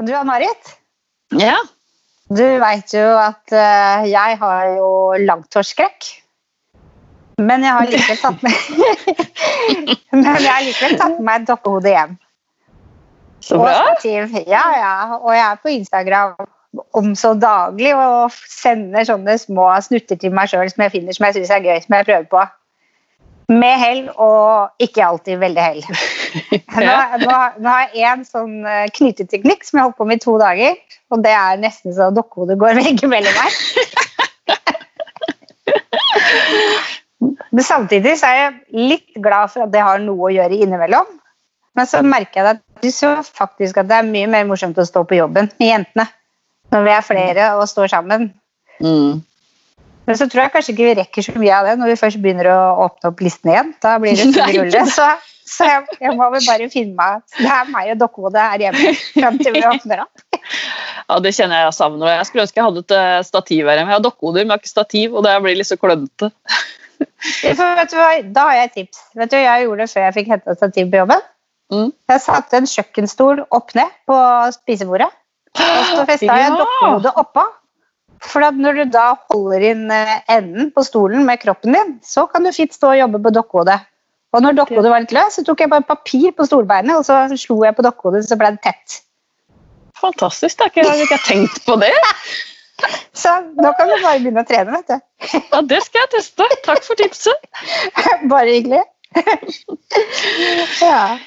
Du Ann-Marit, Ja. du veit jo at uh, jeg har jo langtårsskrekk. Men jeg har likevel tatt med Men jeg har likevel tatt med meg et dokkehode hjem. Så Og bra. stativ. Ja, ja. Og jeg er på Instagram om så daglig og sender sånne små snutter til meg sjøl som jeg finner som jeg syns er gøy, som jeg prøver på. Med hell og ikke alltid veldig hell. Nå, nå, nå har jeg en sånn eh, knyteteknikk som jeg har holdt på med i to dager. Og det er nesten så dokkehodet går veggimellom her. Men samtidig så er jeg litt glad for at det har noe å gjøre innimellom. Men så merker jeg at du så faktisk at det er mye mer morsomt å stå på jobben med jentene. Når vi er flere og står sammen. Mm. Men så tror jeg kanskje ikke vi rekker så mye av det når vi først begynner å åpne opp listen igjen. Da blir det full rulle. Så, så jeg, jeg må vel bare finne meg Det er meg og dokkehodet her hjemme fram til vi åpner opp. Ja, det kjenner jeg jeg savner. Jeg skulle ønske jeg hadde et eh, stativ her hjemme. Jeg har dokkehoder, men jeg har ikke stativ, og det blir litt så klønete. Da har jeg et tips. Vet du hva jeg gjorde det før jeg fikk henta stativ på jobben? Mm. Jeg satte en kjøkkenstol opp ned på spisebordet. Og så festa jeg Ja. dokkehodet oppå. For når du da holder inn eh, enden på stolen med kroppen din, så kan du fint stå og jobbe på dokkehodet. Og når dokkehodet var litt løs, så tok jeg bare papir på stolbeinet, og så slo jeg på dokkehodet, så ble det tett. Fantastisk. Da Jeg har ikke tenkt på det. Så nå kan du bare begynne å trene, vet du. Ja, Det skal jeg teste. Takk for tipset. Bare hyggelig. ja.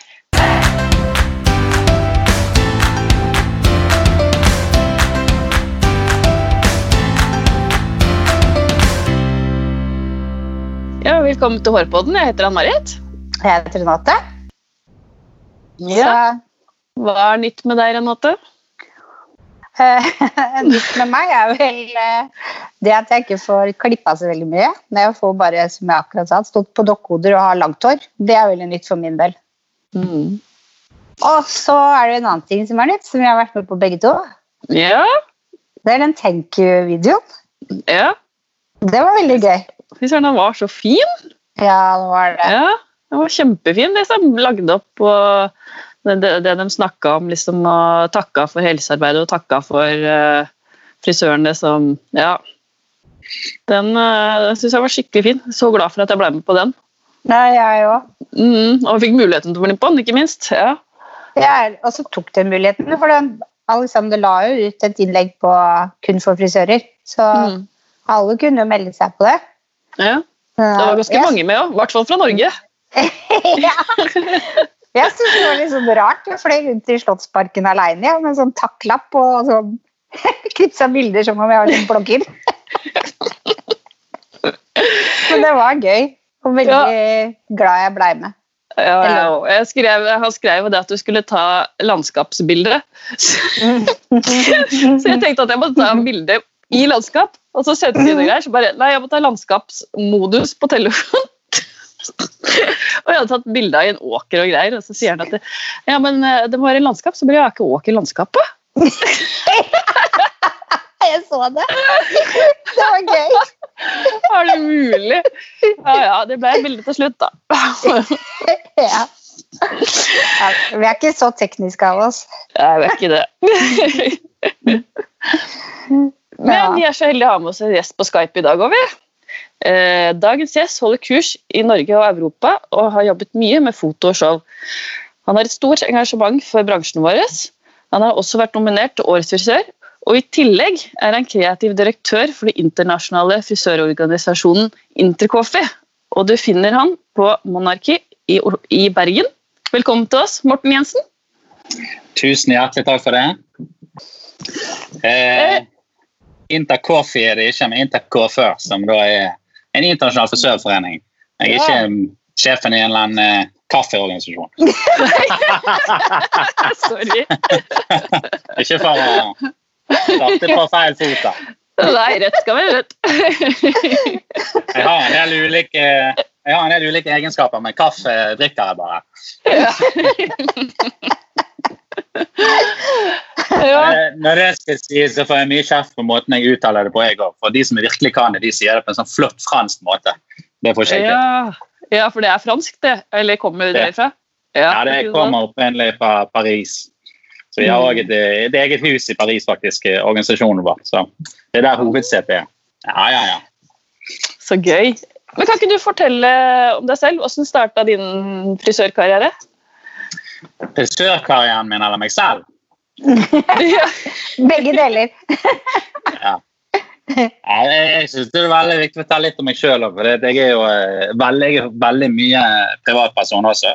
Ja, Velkommen til Hårpodden. Jeg heter Ann-Marit. Jeg heter Renate. Ja. Hva er nytt med deg, Renate? Eh, nytt med meg er vel eh, det at jeg ikke får klippa så veldig mye. Men jeg får bare, som jeg akkurat sa, stått på dokkehoder og har langt hår. Det er veldig nytt for min del. Mm. Og så er det en annen ting som er nytt, som vi har vært med på begge to. Ja. Det er den thank you-videoen. ja. Det var veldig gøy. Fy søren, den var så fin. Ja, den var det. Ja, Den var kjempefin. Det som lagde opp og det, det, det de snakka om, liksom, og takka for helsearbeidet og takka for uh, frisørene som Ja. Den uh, syns jeg var skikkelig fin. Så glad for at jeg ble med på den. Nei, jeg òg. Mm, og fikk muligheten til å bli på den, ikke minst. Ja. Jeg- Og så tok den muligheten, for den, Alexander la jo ut et innlegg på kun for frisører. Så Mm. alle kunne jo melde seg på det. Ja. Det var ganske Jeg- mange med òg, i hvert fall fra Norge. ja. Jeg syns det var litt sånn rart. Jeg fløy rundt i Slottsparken aleine ja, med sånn takklapp og sånn knipsa bilder som om jeg var en blogger. Men det var gøy, og veldig glad jeg blei med. Ja, jeg, jeg, skrev, han skrev det at du skulle ta landskapsbilde. Så jeg tenkte at jeg måtte ta en bilde i landskap, og så skjedde det greier. Så bare Nei, jeg må ta landskapsmodus på telefonen. og jeg hadde tatt bilde av en åker og greier, og så sier han at det, ja, men eh, det må være landskap, så bare jeg ikke åker i landskapet. Jeg så det! Det var gøy. Er det mulig? Ja ja, det ble et bilde til slutt, da. Ja. Ja, vi er ikke så tekniske av oss. Jeg vet ikke det. Men vi er så heldige å ha med oss en gjest på Skype i dag òg, vi. Eh, dagens gjest holder kurs i Norge og Europa og har jobbet mye med foto og show. Han har et stort engasjement for bransjen vår. Han har også vært nominert til Årets frisør, og i tillegg er han kreativ direktør for den internasjonale frisørorganisasjonen Intercoffee. Og du finner han på Monarki i, i Bergen. Velkommen til oss, Morten Jensen. Tusen hjertelig takk for det. Eh, Intercoffee er det ikke, men Intercoiffør, som da er en internasjonal frisørforening. Jeg er ikke sjefen i en eller annen eh, kaffeorganisasjon. Sorry. Ikke for å starte på feil fot. da. Nei, rett skal være rett. Jeg har en del ulike, jeg har en del ulike egenskaper, men kaffe drikker jeg bare. Ja. Eh, Når det skal sies, så får jeg mye kjeft på måten jeg uttaler det på. jeg også. For de som virkelig kan det, de sier det på en sånn flott fransk måte. Det får jeg. Ja. ja, for det er fransk, det? Eller kommer det derfra? Ja, det kommer opprinnelig fra Paris. Så vi har òg et, et, eget hus i Paris, faktisk, organisasjonen vår. Så det er der hovedsetet er. Ja, ja, ja. Så gøy. Men Kan ikke du fortelle om deg selv? Hvordan starta din frisørkarriere? Frisørkarrieren min eller meg selv? Begge deler. ja. Jeg synes det er veldig viktig å fortelle litt om meg sjøl. Jeg er jo eh, veldig, veldig mye privatperson også.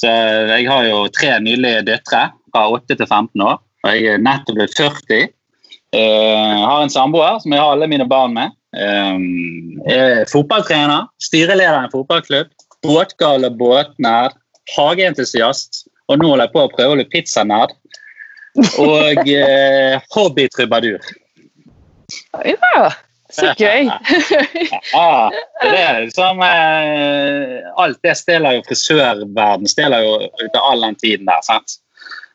Så jeg har jo tre nylige døtre fra 8 til 15 år. Og jeg er nettopp blitt 40. Jeg har en samboer som jeg har alle mine barn med. Jeg er fotballtrener, styreleder i en fotballklubb, båtgal og båtnær, hageentusiast, og nå holder jeg på å prøve å bli pizzanerd. Og eh, hobbytrubadur. Ja, så gøy. ja, det er liksom eh, Alt det stjeler jo frisørverden stjeler jo ut av all den tiden der. sant?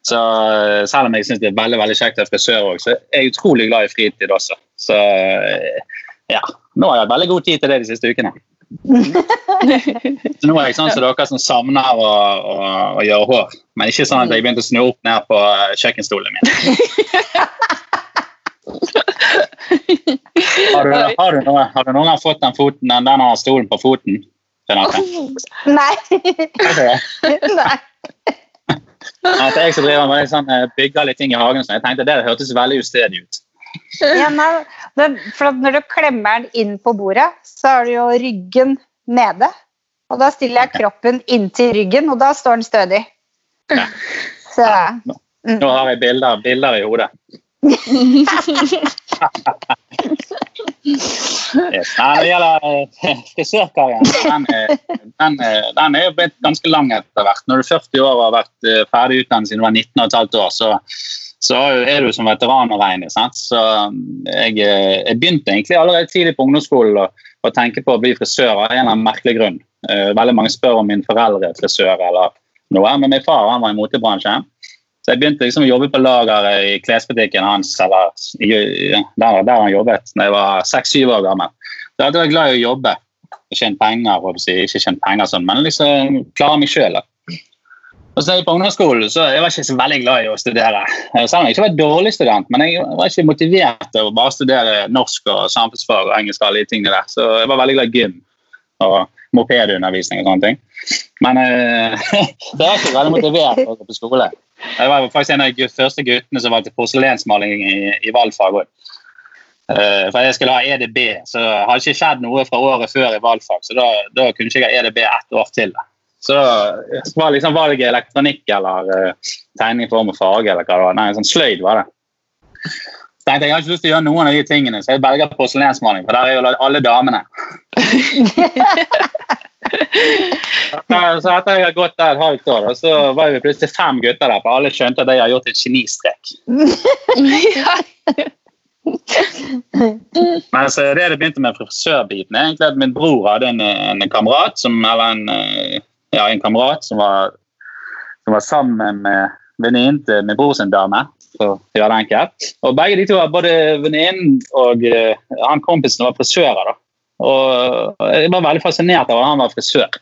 Så eh, Selv om jeg syns det er veldig veldig kjekt å være frisør òg, så er jeg utrolig glad i fritid også. Så eh, ja, nå har jeg hatt veldig god tid til det de siste ukene. Så nå er jeg sånn som dere som savner å, å, å, gjøre hår. Men ikke sånn at jeg begynte å snu opp ned på kjøkkenstolen min. Har du, har, du har du noen gang fått den, foten, den, denne stolen på foten? Renate? Nei. Nei. At jeg som driver med sånn, eh, bygger litt ting i hagen, så jeg tenkte det hørtes veldig ustedig ut. Ja, nei, for Når du klemmer den inn på bordet, så har du jo ryggen nede. Og da stiller jeg kroppen inntil ryggen, og da står den stødig. Ja. Så, mm. Nå har jeg bilder, bilder i hodet. yes. Det gjelder eh, frisørkarrieren, den, den, den, er jo blitt ganske lang etter hvert. Når du er 40 år og har vært eh, ferdig utdannet siden du var 19 15 år, så, så er du som veteran å regne. Sant? Så jeg, eh, jeg, begynte egentlig allerede tidlig på ungdomsskolen å, å tenke på å bli frisør av en eller annen merkelig grunn. Veldig mange spør om min foreldre er frisør eller noe, men min far han var i motebransjen. Så jeg begynte liksom å jobbe på lageret i klesbutikken hans, eller der, der han jobbet, da jeg var seks-syv år gammel. Da var jeg glad i å jobbe. Tjene penger, ikke tjene penger sånn, men liksom klare meg sjøl. Og så På ungdomsskolen så jeg var ikke så veldig glad i å studere. Selv om jeg ikke var dårlig student, men jeg var ikke motivert til å bare studere norsk og samfunnsfag og engelsk. og alle de tingene der. Så jeg var veldig glad i gym og mopedundervisning og sånne ting. Men uh, det var ikke veldig motivert å gå på skole. Jeg var faktisk en av de første guttene som valgte porselensmaling i, i valgfag. Uh, eh, for jeg skulle ha EDB, så hadde ikke skjedd noe fra året før i valgfag. Så da, da kunne ikke jeg ha EDB ett år til. Så det var liksom valget elektronikk eller uh, tegning form og farge eller hva det var. Nei, sånn sløyd var det. Så tenkte jeg, jeg har ikke lyst til å gjøre noen av de tingene, så jeg velger porselensmaling, for der er jo alle damene. så etter jeg har gått der et halvt år, så var vi plutselig fem gutter der, for alle skjønte at jeg har gjort et genistrek. Men så det det begynte med frisørbiten, egentlig at min bror hadde en, en kamerat som, eller en, ja, en kamerat som var, som var sammen med venninnen til min brors dame. For å gjøre det enkelt. Og begge de to, både venninnen og uh, han kompisen, var frisører. da. Og jeg var veldig fascinert av at han var frisør.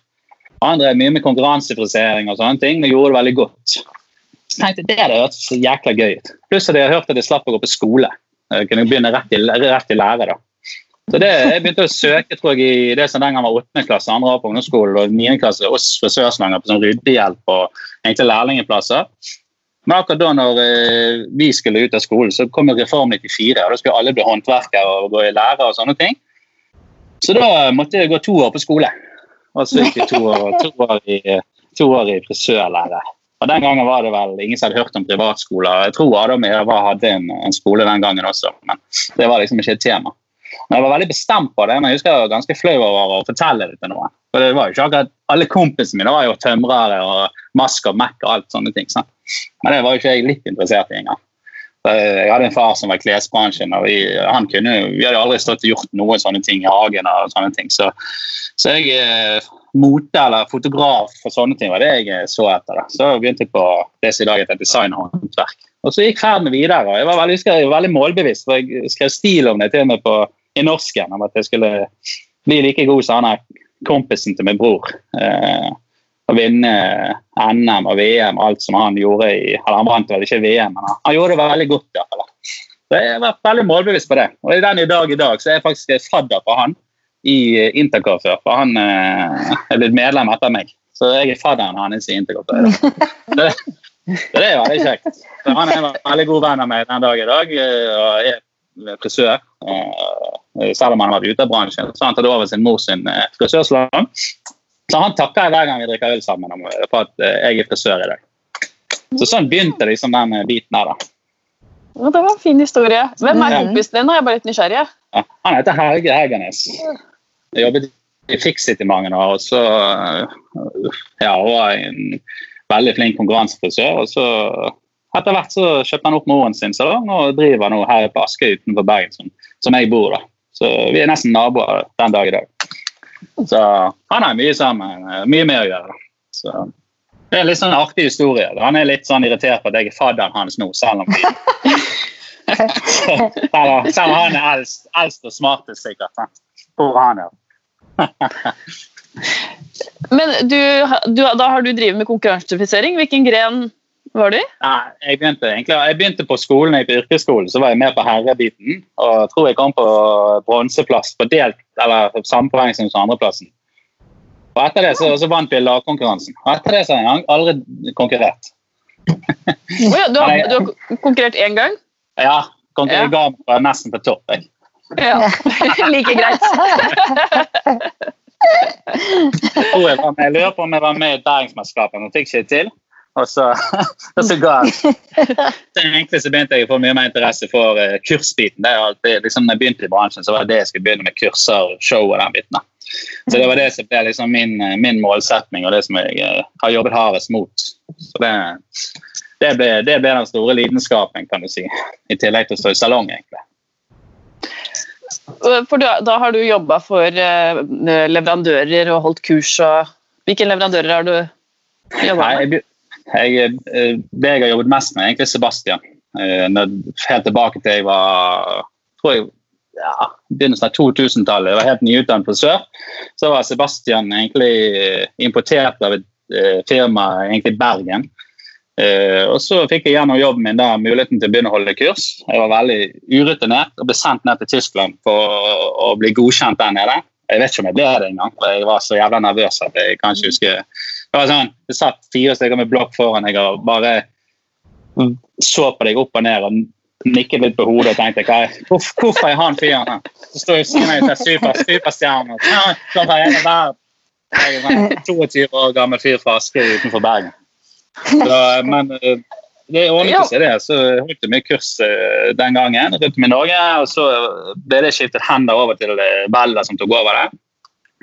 Han drev mye med konkurransefrisering og sånne ting, men gjorde det veldig godt. Så tenkte Det hadde hørtes jækla gøy ut. Pluss at jeg har hørt at jeg slapp å gå på skole. Jeg kunne begynne rett i, rett i lære. da. Så det, Jeg begynte å søke tror jeg, i det som den gang var 8. klasse, andre år på ungdomsskolen, og 9. klasse hos frisørslanger på sånn ryddehjelp og egentlig lærlingplasser. Men akkurat da når eh, vi skulle ut av skolen, så kom Reform 94. og Da skulle alle bli håndverkere og gå i lære og sånne ting. Så da måtte jeg gå to år på skole. Og så gikk jeg to år, to i, to år i frisørlære. Og Den gangen var det vel ingen som hadde hørt om privatskoler. Jeg tror Adam Eva hadde en, en, skole den gangen også, men det var liksom ikke et tema. Men jeg var veldig bestemt på det, men jeg husker jeg var ganske flau over å fortelle det til noen. For det var jo ikke akkurat, Alle kompisene mine var jo tømrere og Mask og Mac og alt sånne ting. Sant? Men det var jo ikke jeg litt interessert i engang. Jeg hadde en far som var i klesbransjen, og vi, han kunne, vi hadde aldri stått og gjort noen sånne ting i hagen. og sånne ting. Så, så jeg eh, mote eller fotograf for sånne ting var det jeg eh, så etter. Da. Så begynte jeg på det som i dag heter designhåndverk. Og så gikk ferden videre. og Jeg var veldig, jeg var veldig målbevisst, for jeg skrev stil om det til og med på, i norsken. Om at jeg skulle bli like god som han kompisen til min bror. Eh, vinne NM og VM, alt som han gjorde i Eller han vant vel ikke VM, men han, gjorde det veldig godt. i. Så jeg har vært veldig målbevisst på det. Og i den i dag i dag så er jeg faktisk fadder for han i Intercoiffør. For han eh, er blitt medlem etter meg. Så jeg er fadderen hans i Intercoiffør. Det, det er veldig kjekt. Han er en veldig god venn av meg den dag i dag. eh, og er frisør. eh, Selv om han har vært ute av bransjen. Så han tatt over sin mor sin eh, frisørsalong. Så han takker jeg hver gang vi drikker øl sammen om, for at eh, jeg er frisør i dag. Så sånn begynte liksom den eh, biten her, da. Ja, det var en fin historie. Hvem er Mhm. kompisen din? Nå er jeg bare litt nysgjerrig. Ja, han heter Helge Hegernes. Jeg jobbet i Fixit i mange år, og så ja, var jeg en veldig flink konkurransefrisør. Og så etter hvert så kjøpte han opp moren sin salong og driver nå her på Askøy utenfor Bergen, som, som jeg bor da. Så vi er nesten naboer den dag i dag. Så han har mye sammen, mye med å gjøre. Så det er en litt sånn artig historie. Han er litt sånn irritert på at jeg er fadderen hans nå, selv om selv om han er eldst, eldst og smartest, sikkert. Hvor han er. Men du, du, da har du drevet med konkurransefisering. Hvilken gren var du? Nei, jeg begynte egentlig, jeg begynte på skolen, jeg på yrkesskolen, så var jeg med på herrebiten. Og jeg tror jeg kom på bronseplass på delt, eller samme poeng som andreplassen. Og etter det så, så vant vi lagkonkurransen. Og etter det så har jeg aldri konkurrert. oh ja, du, har, du har konkurrert én gang? Ja, Jeg ga meg nesten på topp. Jeg. Ja. like greit. Jeg jeg, jeg lurer på om jeg var med i Bæringsmesterskapet, men fikk ikke til. Og så, og så ga jeg. Egentlig så begynte jeg å få mye mer interesse for eh, kursbiten. Det er alltid, liksom, når jeg begynte i bransjen, så var det det jeg skulle begynne med kurser, show og den biten. da. Så det var det som ble liksom min, eh, min målsetning, og det som jeg eh, har jobbet hardest mot. Så det, det, ble, det ble den store lidenskapen, kan du si. I tillegg til å stå i salong, egentlig. For da, da har du jobba for uh, leverandører og holdt kurs og Hvilke leverandører har du jobba med? jeg, jeg, eh, det jeg har jobbet mest med, er egentlig Sebastian. Eh, Helt tilbake til jeg var tror jeg, ja, begynnelsen av 2000-tallet. Jeg var helt nyutdannet frisør. Så var Sebastian egentlig eh, importert av et firma egentlig Bergen. Uh, og så fikk jeg gjennom jobben min da muligheten til å begynne å holde kurs. Jeg var veldig urutinert og ble sendt ned til Tyskland for å, å bli godkjent der nede. Jeg vet ikke om jeg ble det engang, for jeg var så jævla nervøs at jeg kan ikke huske Det var sånn, det satt fire stykker med blokk foran deg og bare så på deg opp og ned og nikket litt på hodet og tenkte hva er, hvorf- hvorfor er han fyren her? Så står jeg siden av en super, superstjerne. Verden. Jeg er en sånn 22 år gammel fyr fra Askøy utenfor Bergen. Så, men eh, det ordnet seg, det. Så holdt jeg mye kurs eh, den gangen rundt om i Norge. Og så ble det skiftet hender over til eh, Bella som tok over det.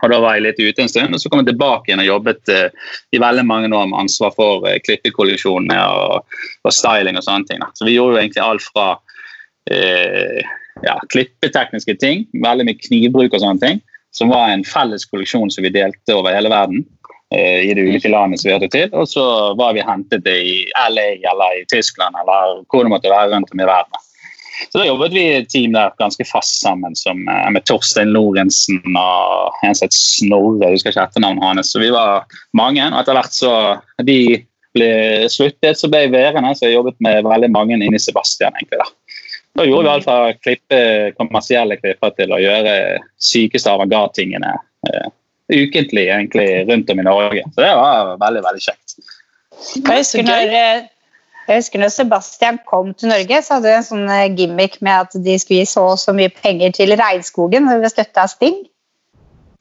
Og Da var jeg litt ute en stund, og så kom jeg tilbake igjen og jobbet uh, i veldig mange år med ansvar for uh, klippekolleksjonene og, og styling og sånne ting. Da. Så vi gjorde jo egentlig alt fra uh, ja, klippetekniske ting, veldig mye knivbruk og sånne ting, som var en felles kolleksjon som vi delte over hele verden eh, i de ulike landene som vi hørte til. Og så var vi hentet det i LA eller i Tyskland eller hvor det måtte være rundt om i verden. Så da jobbet vi i et team der ganske fast sammen som, eh, med Torstein Lorentzen og en som het Snorre, jeg husker ikke etternavnet hans. Så vi var mange, og etter hvert så de ble sluttet, så ble jeg værende, så jeg jobbet med veldig mange inni Sebastian. egentlig da. Da gjorde vi alt fra å klippe kommersielle klipper til å gjøre sykeste avantgarde-tingene uh, ukentlig egentlig rundt om i Norge. Så det var veldig, veldig kjekt. Jeg husker, når, jeg husker når Sebastian kom til Norge, så hadde de en sånn eh, gimmick med at de skulle gi så og så mye penger til Regnskogen ved støtte av Sting.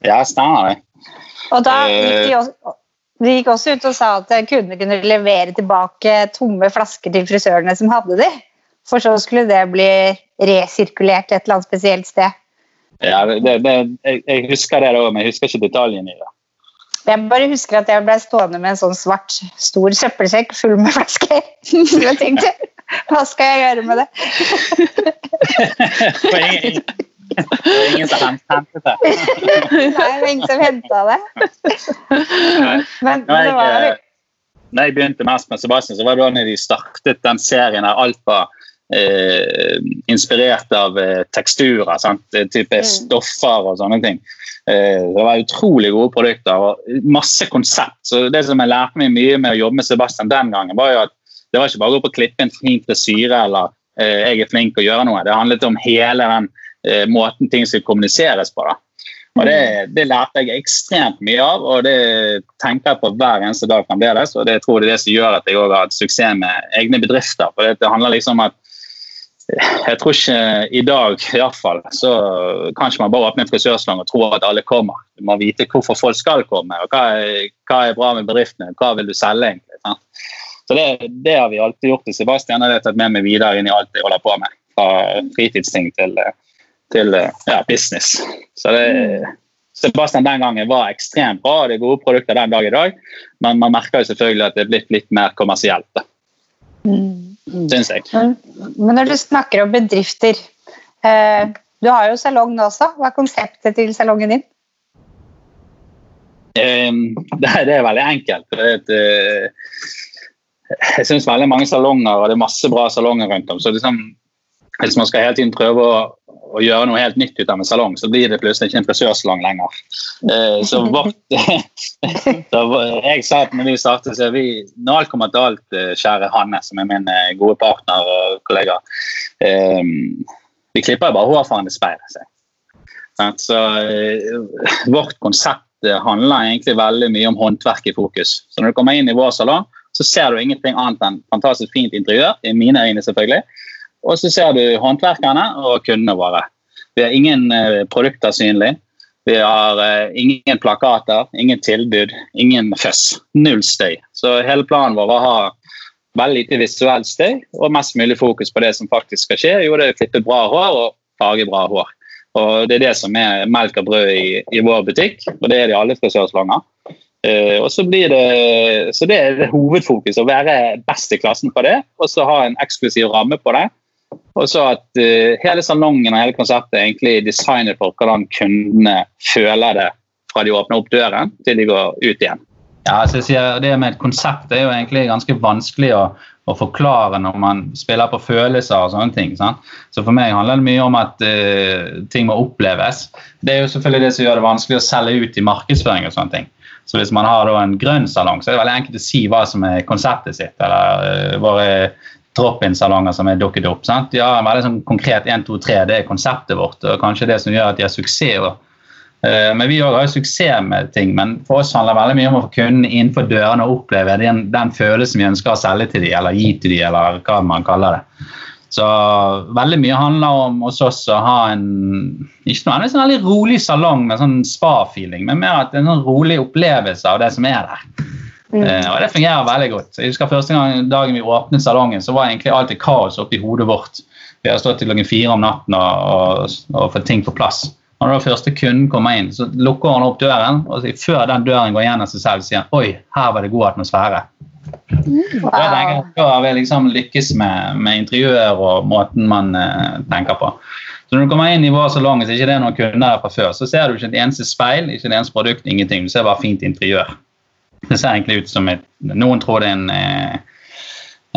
Ja, stemmer det. Og da Eh. gikk de, også, de gikk også ut og sa at kundene kunne levere tilbake tomme flasker til frisørene som hadde de. For så skulle det bli resirkulert et eller annet spesielt sted. Ja, det, det, jeg, jeg husker det òg, men jeg husker ikke detaljene i det. Jeg bare husker at jeg ble stående med en sånn svart, stor søppelsekk full med flasker. Jeg tenkte, hva skal jeg gjøre med det? Det var ingen, ingen som hentet det. Nei, det var ingen som henta det. Men, det var eh, jeg begynte mest med Sebastian, så var det da de startet den serien der alt var eh, inspirert av eh, teksturer. Sant? Type mm. stoffer og sånne ting. Eh, det var utrolig gode produkter og masse konsept. Så det som jeg lærte meg mye med å jobbe med Sebastian den gangen, var jo at det var ikke bare å gå på og klippe en fin frisyre eller eh, jeg er flink til å gjøre noe. Det handlet om hele den eh, måten ting skal kommuniseres på. da. Og det, det, lærte jeg ekstremt mye av, og det tenker jeg på hver eneste dag fremdeles. Og det tror jeg er det som gjør at jeg også har hatt suksess med egne bedrifter. For det, det handler liksom om at jeg tror ikke i dag i hvert fall, så kan man bare åpne en frisørslang og tro at alle kommer. Du må vite hvorfor folk skal komme, og hva er, hva er bra med bedriftene. Hva vil du selge, egentlig. Ja. Så det, det, har vi alltid gjort til Sebastian, og det har jeg tatt med meg videre inn i alt jeg holder på med. Fra fritidsting til til ja, business. Så det, Sebastian den gangen var ekstremt bra, og det er gode produkter den dag i dag. Men man merker jo selvfølgelig at det er blitt litt mer kommersielt. Mm. Syns jeg. Men når du snakker om bedrifter eh, Du har jo salong nå også. Hva er konseptet til salongen din? Eh, det, det, er veldig enkelt. Det, eh, jeg syns veldig mange salonger, og det er masse bra salonger rundt om. så liksom, Hvis man skal hele tiden prøve å å gjøre noe helt nytt ut av en salong, så blir det plutselig ikke en frisørsalong lenger. Eh, så vårt Jeg sa at når vi startet, så er vi Når alt kommer til alt, eh, kjære Hanne, som er min eh, gode partner og kollega Vi klipper jo bare hår foran et speil. Så vårt konsept handler egentlig veldig mye om håndverk i fokus. Så når du kommer inn i vår salong, så ser du ingenting annet enn fantastisk fint interiør. i mine øyne selvfølgelig og så ser du håndverkerne og kundene våre. Vi har ingen eh, produkter synlig. Vi har eh, ingen plakater, ingen tilbud, ingen føss. Null støy. Så hele planen vår var å ha veldig lite visuell støy og mest mulig fokus på det som faktisk skal skje. Jo, det er å klippe bra hår og farge bra hår. Og Det er det som er melk og brød i, i vår butikk, og det er det i alle frisørsalonger. Uh, og så blir det, så det er hovedfokus, å være best i klassen på det, og så ha en eksklusiv ramme på det. Og så at uh, hele salongen og hele konseptet er egentlig designet for hvordan kundene føler det fra de åpner opp døren til de går ut igjen. Ja, så jeg sier Det med et konsept er jo egentlig ganske vanskelig å, å, forklare når man spiller på følelser og sånne ting. Sant? Så for meg handler det mye om at uh, ting må oppleves. Det er jo selvfølgelig det som gjør det vanskelig å selge ut i markedsføring og sånne ting. Så hvis man har en grønn salong, så er det veldig enkelt å si hva som er konseptet sitt. eller uh, våre drop-in-salonger som er dukket opp. Sant? Ja, veldig sånn konkret 1, 2, 3, det er konseptet vårt. og Kanskje det som gjør at de har suksess. Uh, men Vi har jo suksess med ting, men for oss handler det veldig mye om å få kunden innenfor dørene og oppleve den, den følelsen vi ønsker å selge til dem, eller gi til dem, eller hva man kaller det. Så veldig mye handler om hos oss å ha en ikke noe, en veldig rolig salong med sånn spa-feeling, men mer at en sånn rolig opplevelse av det som er der. Mm. Uh, og Det fungerer veldig godt. Jeg husker Første gang dagen vi åpnet salongen, så var egentlig alltid kaos oppi hodet vårt. Vi har stått til klokken fire om natten og, og, og fått ting på plass. Og Når den første kunden kommer inn, så lukker han opp døren, og før den døren går gjennom seg selv, sier han oi, her var det god atmosfære. Wow. Da at vi liksom lykkes med, med interiør og måten man eh, tenker på. Så Når du kommer inn i vår salong, så er det ikke noen kunder der fra før, så ser du ikke et eneste speil, ikke et eneste produkt, ingenting. Du ser bare fint interiør. Det ser egentlig ut som et Noen tror det er en, eh,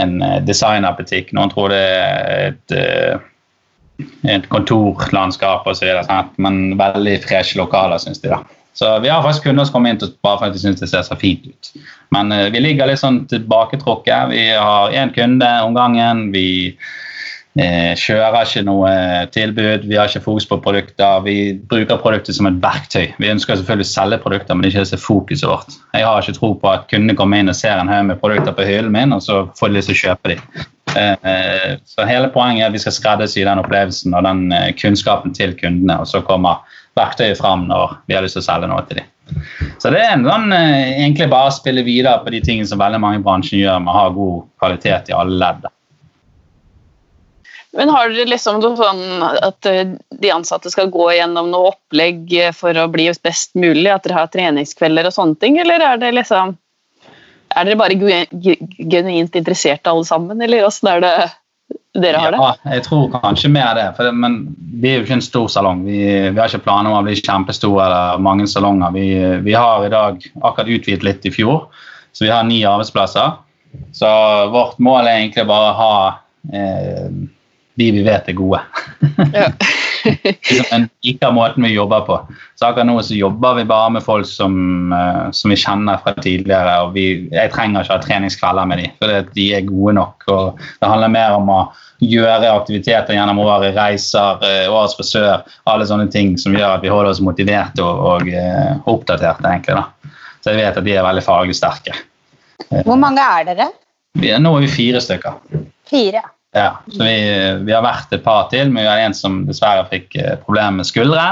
en eh, designerbutikk, noen tror det er et, eh, et kontorlandskap osv. Men veldig freshe lokaler, syns de. da. Så vi har faktisk kunder som kommer inn bare for at de syns det ser så fint ut. Men vi ligger litt sånn tilbaketrukket. Vi har én kunde om gangen. Vi kjører ikke noe tilbud, vi har ikke fokus på produkter. Vi bruker produktet som et verktøy. Vi ønsker selvfølgelig å selge produkter, men det er ikke det fokuset vårt. Jeg har ikke tro på at kundene kommer inn og ser en haug med produkter på hyllen min, og så får de lyst til å kjøpe dem. Eh, så hele poenget er at vi skal skreddersy den opplevelsen og den eh, kunnskapen til kundene, og så kommer verktøyet fram når vi har lyst til å selge noe til dem. Så det er en sånn, egentlig bare å spille videre på de tingene som veldig mange i bransjen gjør, med å ha god kvalitet i alle ledd. Men har dere liksom noe sånn at eh, de ansatte skal gå gjennom noe opplegg for å bli best mulig? At dere har treningskvelder og sånne ting, eller er det liksom Er dere bare genuint interesserte alle sammen, eller åssen er det dere har det? Ja, jeg tror kanskje mer det. det men vi er jo ikke en stor salong. Vi, vi har ikke planer om å bli kjempestore eller mange salonger. Vi, vi har i dag akkurat utvidet litt i fjor, så vi har ni arbeidsplasser. Så vårt mål er egentlig bare å ha eh, de vi vet er gode. Ja. liksom av liker måten vi jobber på. Så akkurat nå så jobber vi bare med folk som, uh, som vi kjenner fra tidligere. og vi, Jeg trenger ikke ha treningskvelder med dem, for de er gode nok. og Det handler mer om å gjøre aktiviteter gjennom året, reiser, uh, årets frisør, alle sånne ting som gjør at vi holder oss motiverte og, og uh, oppdaterte. egentlig da. Så jeg vet at de er veldig faglig sterke. Hvor mange er dere? Vi er, nå er vi fire stykker. Fire? Ja, så vi, vi, har vært et par til, men vi har en som dessverre fikk eh, problemer med skuldre.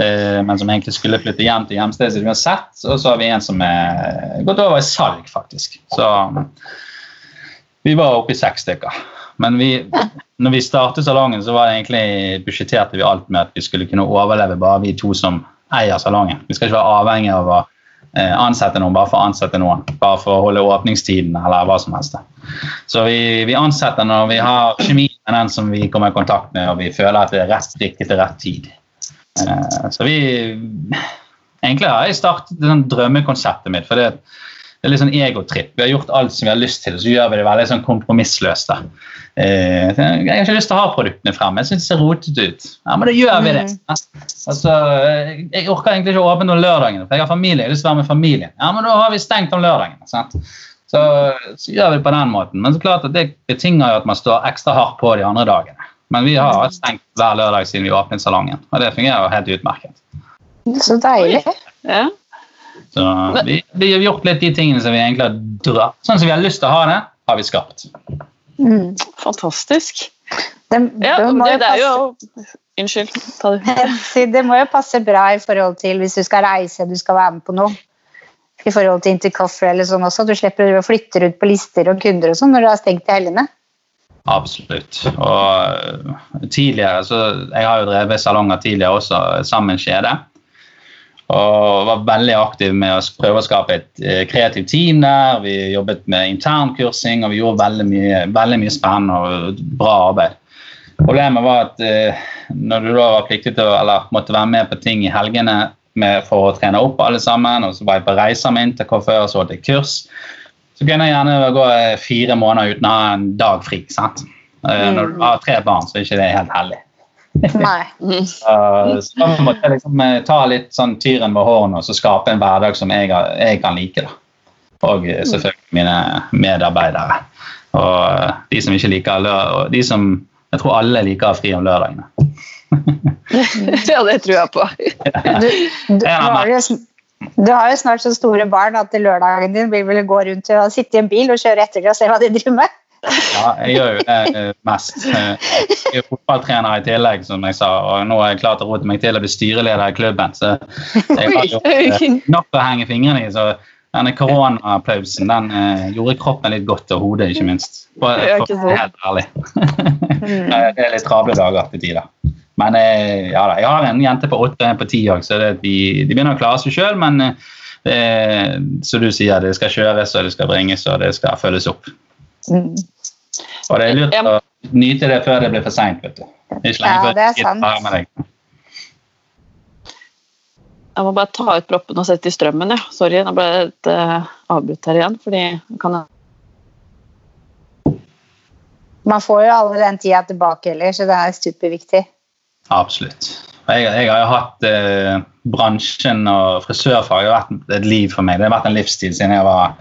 Eh, men som egentlig skulle flytte hjem til hjemstedet sitt uansett. Og så har vi en som er gått over i salg, faktisk. Så vi var oppe i seks stykker. Men vi, når vi startet salongen, så var det egentlig budsjetterte vi alt med at vi skulle kunne overleve bare vi to som eier salongen. Vi skal ikke være avhengig av å ansette noen bare for å ansette noen. Bare for å holde åpningstiden eller hva som helst. Så vi, vi ansetter når vi har kjemi med den som vi kommer i kontakt med, og vi føler at det er rett riktig til rett tid. Eh, så vi Egentlig har jeg startet den drømmekonseptet mitt. for det det er litt sånn egotripp. Vi har gjort alt som vi har lyst til, og så gjør vi det veldig sånn kompromissløst. Eh, jeg har ikke lyst til å ha produktene fremme. Jeg syns det ser rotete ut. Ja, men da gjør vi det. Mm. Altså, jeg orker egentlig ikke å åpne om lørdagen, for jeg har familie. Jeg har lyst til å være med familien. Ja, men da har vi stengt om lørdagen. Sant? Så, så gjør vi det på den måten. Men så klart at det betinger jo at man står ekstra hardt på de andre dagene. Men vi har hatt stengt hver lørdag siden vi åpnet salongen, og det fungerer jo helt utmerket. Så deilig. Ja. Så vi, vi, har gjort litt de tingene som vi egentlig har dratt. Sånn som vi har lyst til å ha det, har vi skapt. Mm. Fantastisk. Det, ja, det, det, er jo Unnskyld. Ta det. det må jo passe bra i forhold til hvis du skal reise du skal være med på noe. I forhold til Intercoffer eller sånn også. Du slipper å flytte rundt på lister og kunder og sånn når du har stengt i helgene. Absolutt. Og tidligere så Jeg har jo drevet salonger tidligere også, sammen med Skjede. Og var veldig aktiv med å prøve å skape et eh, kreativt team der. Vi jobbet med internkursing, og vi gjorde veldig mye, veldig mye spennende og bra arbeid. Problemet var at eh, når du da var pliktig til å, eller måtte være med på ting i helgene med, for å trene opp alle sammen, og så var jeg på reiser med Intercoffeur og så til kurs, så kunne jeg gjerne gå eh, fire måneder uten å ha en dag fri. sant? Mm. Når du har tre barn, så er ikke det helt heldig. Nei. uh, så da måtte jeg liksom eh, ta litt sånn tyren ved hårene og så skape en hverdag som jeg, jeg kan like. da. Og eh, selvfølgelig mine medarbeidere. Og de som ikke liker lørdag, de som Jeg tror alle liker fri om lørdagene. ja, det tror jeg på. du, du, har jo, du, har jo, snart så store barn at lørdagen din vil vel gå rundt og sitte i en bil og kjøre etter dem og se hva de driver med? Ja, jeg gjør jo det eh, mest. Eh, jeg er fotballtrener i tillegg, som jeg sa, og nå er jeg klar til å rote meg til å bli styreleder i klubben. Så jeg har gjort eh, nok å henge fingrene i. så denne koronaplausen den eh, gjorde kroppen litt godt, og hodet ikke minst. For, for helt ærlig. Mm. det er litt travle dager til tider. Men eh, ja da, jeg har en jente på åtte og en på ti òg, så det, de, de, begynner å klare seg sjøl. Men eh, som du sier, det skal kjøres og det skal bringes og det skal følges opp. Mm. Og det er lurt å nyte det før det blir for seint. Ja, det er sant. Jeg må bare ta ut proppen og sette i strømmen. Ja. Sorry, nå ble det uh, avbrutt her igjen. fordi kan Man får jo alle den tida tilbake heller, så det er superviktig. Absolutt. Jeg, jeg har jo hatt eh, bransjen og frisørfag har vært et liv for meg. Det har vært en livsstil siden jeg var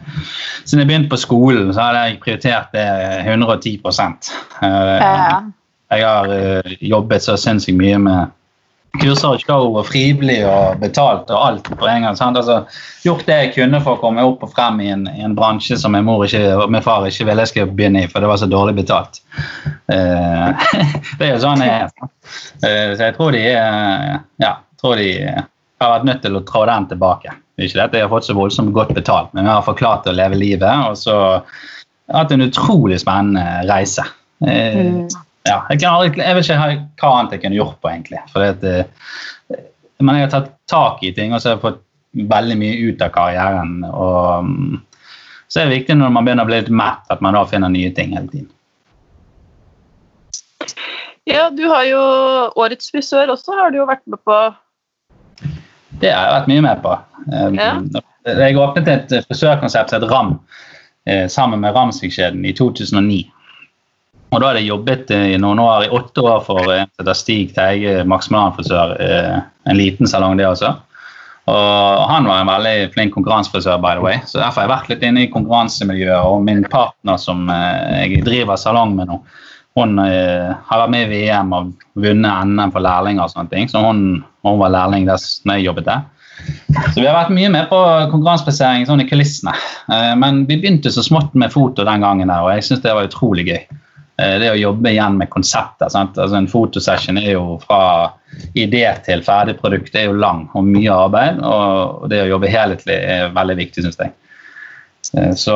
siden jeg begynte på skolen. så hadde jeg prioritert det 110 eh, ja. Jeg har eh, jobbet så sinnssykt mye med kurser og show og frivillig og betalt og alt på en gang. Altså, gjort det jeg kunne for å komme opp og frem i en, i en bransje som min ikke, min far ikke ville jeg skulle begynne i, for det var så dårlig betalt. Uh, det er jo sånn det er. Uh, så jeg tror de uh, Ja, tror de har vært nødt til å trå den tilbake. Ikke det jeg har fått så voldsomt godt betalt, men jeg har forklart klart å leve livet. Og så hatt en utrolig spennende reise. Mm ja, jeg, aldri, jeg, vet ikke hva annet jeg kunne gjort på, egentlig. Det, men jeg har tatt tak i ting, og så har jeg fått veldig mye ut av karrieren. Og, mm, så er det viktig når man begynner å bli litt mett, at man da finner nye ting hele tiden. Ja, du har jo Årets frisør også, har du jo vært med på? Det har jeg vært mye med på. Um, ja. Jeg åpnet et frisørkonsept som het Ram, eh, sammen med Ramsvikskjeden i 2009. Og da hadde jeg jobbet i noen år, i åtte år for en som heter Stig Teige, maksimalanfrisør. En liten salong, det også. Og han var en veldig flink konkurransefrisør, by the way. Så derfor har jeg vært litt inne i konkurransemiljøet. Og min partner som jeg driver salong med nå, hun har vært med i VM og vunnet NM for lærlinger og sånne ting. Så hun, hun var lærling der jeg jobbet der. Så vi har vært mye med på konkurranseplassering sånn i kulissene. Eh, men vi begynte så smått med foto den gangen, der, og jeg syns det var utrolig gøy. Eh, det å jobbe igjen med konseptet. Altså En fotosession er jo fra idé til ferdig produkt det er jo lang og mye arbeid. Og det å jobbe helhetlig er veldig viktig, syns jeg. Eh, så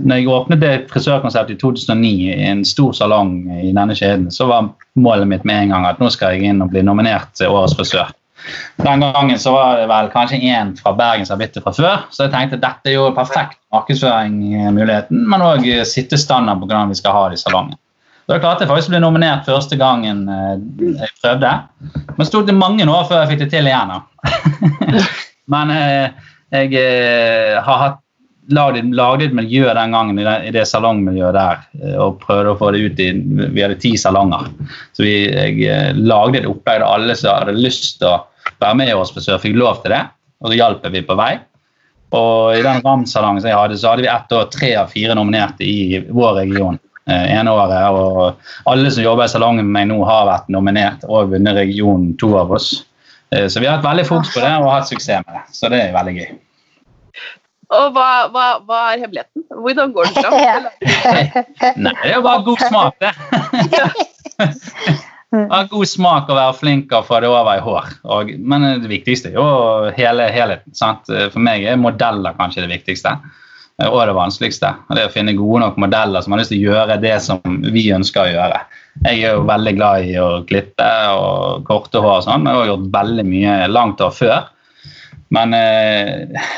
når jeg åpnet det frisørkonseptet i 2009 i en stor salong i denne kjeden, så var målet mitt med en gang at nå skal jeg inn og bli nominert til Årets frisør. Den gangen så var det vel kanskje én fra Bergen som har blitt det fra før. Så jeg tenkte dette er jo perfekt markedsføringsmuligheten, men òg sittestandard på hvordan vi skal ha det i salongen. Så jeg klarte jeg faktisk å bli nominert første gangen eh, jeg prøvde. Men det tok det mange år før jeg fikk det til igjen. men eh, jeg eh, har hatt et miljø den gangen i det, det, salongmiljøet der og prøvde å få det ut i Vi hadde ti salonger. Så jeg lagde et opplegg der alle som hadde lyst til å være med oss frisør, fikk lov til det. Og så hjalp vi på vei. Og i den Ram-salongen som jeg hadde, så hadde vi ett år tre av fire nominerte i vår region. Eh, ene året, og Alle som jobber i salongen med meg nå, har vært nominert og vunnet regionen, to av oss. Eh, så vi har hatt veldig fokus på det og hatt suksess med det. Så det er veldig gøy. Og hva, hva, hva er hemmeligheten? Hvordan går det fram? Nei, det er jo bare god smak, det. Mm. Ha god smak og være flink og få det over i hår. Og, men det viktigste er jo hele helheten. Sant? For meg er modeller kanskje det viktigste. Og det vanskeligste. Og det å finne gode nok modeller som har lyst til å gjøre det som vi ønsker å gjøre. Jeg er jo veldig glad i å klippe og korte hår og sånn. Jeg har gjort veldig mye langt år før. Men eh,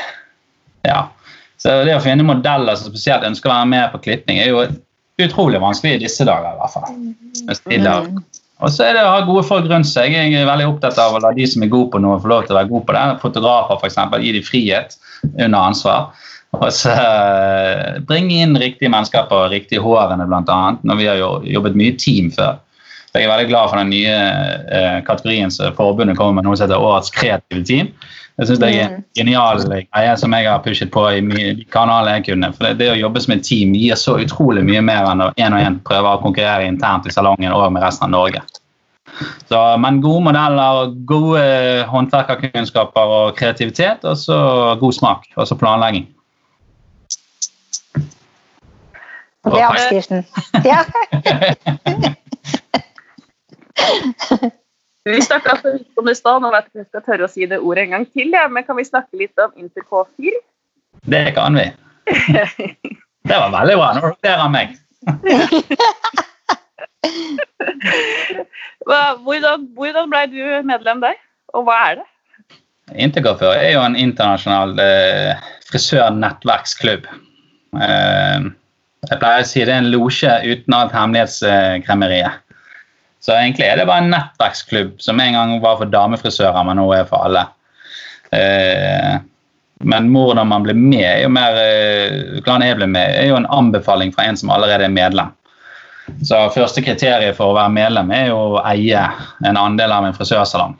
ja. Så det å finne modeller som spesielt ønsker å være med på klipping, er jo utrolig vanskelig i disse dager i hvert fall. Mm. Og så er det å ha gode folk rundt seg. Jeg er veldig opptatt av å la de som er gode på noe, få lov til å være gode på det. Fotografer f.eks. Gi dem frihet under ansvar. Og så uh, bringe inn riktige mennesker på riktige hårene, bl.a. Når vi har jo jobbet mye team før. Så jeg er veldig glad for den nye uh, kategorien som forbundet kommer med, noe som heter Årets kreative team. Jeg synes Det er en genial greie som jeg har pushet på i de kanalene jeg kunne. For det, det, å jobbe som et team gir så utrolig mye mer enn å én og én prøve å konkurrere internt i salongen og med resten av Norge. Så, men gode modeller, gode håndverkerkunnskaper og kreativitet, og så god smak. Og så planlegging. Det er oppskriften. Ja. Vi snakka så vidt om det i stad, nå vet jeg ikke om jeg skal tørre å si det ordet en gang til. Ja. Men kan vi snakke litt om Intercofil? Det kan vi. Det var veldig bra. Nå ler han meg. hvordan, hvordan ble du medlem der, og hva er det? Intercoiffeur er jo en internasjonal eh, frisørnettverksklubb. Eh, jeg pleier å si det er en losje uten alt hemmelighetskremmeriet. Så egentlig er det bare en nettverksklubb som en gang var for damefrisører, men nå er for alle. Eh, men hvordan man blir med, er jo mer eh, jeg ble med, er jo en anbefaling fra en som allerede er medlem. Så Første kriteriet for å være medlem er jo å eie en andel av en frisørsalong.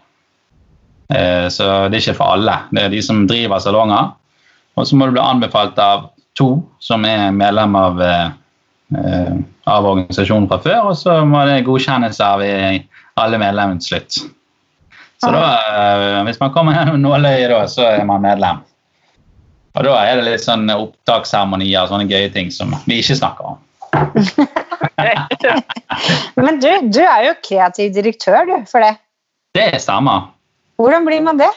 Eh, så det er ikke for alle. Det er de som driver salonger. Og så må du bli anbefalt av to som er medlem av Eh, av organisasjonen fra før, og så må det godkjennes av alle medlemmene til slutt. Så da, eh, hvis man kommer gjennom nåløyet da, så er man medlem. Og da er det litt sånn opptaksseremonier og sånne gøye ting som vi ikke snakker om. Men du, du er jo kreativ direktør du, for det. Det stemmer. Hvordan blir man det?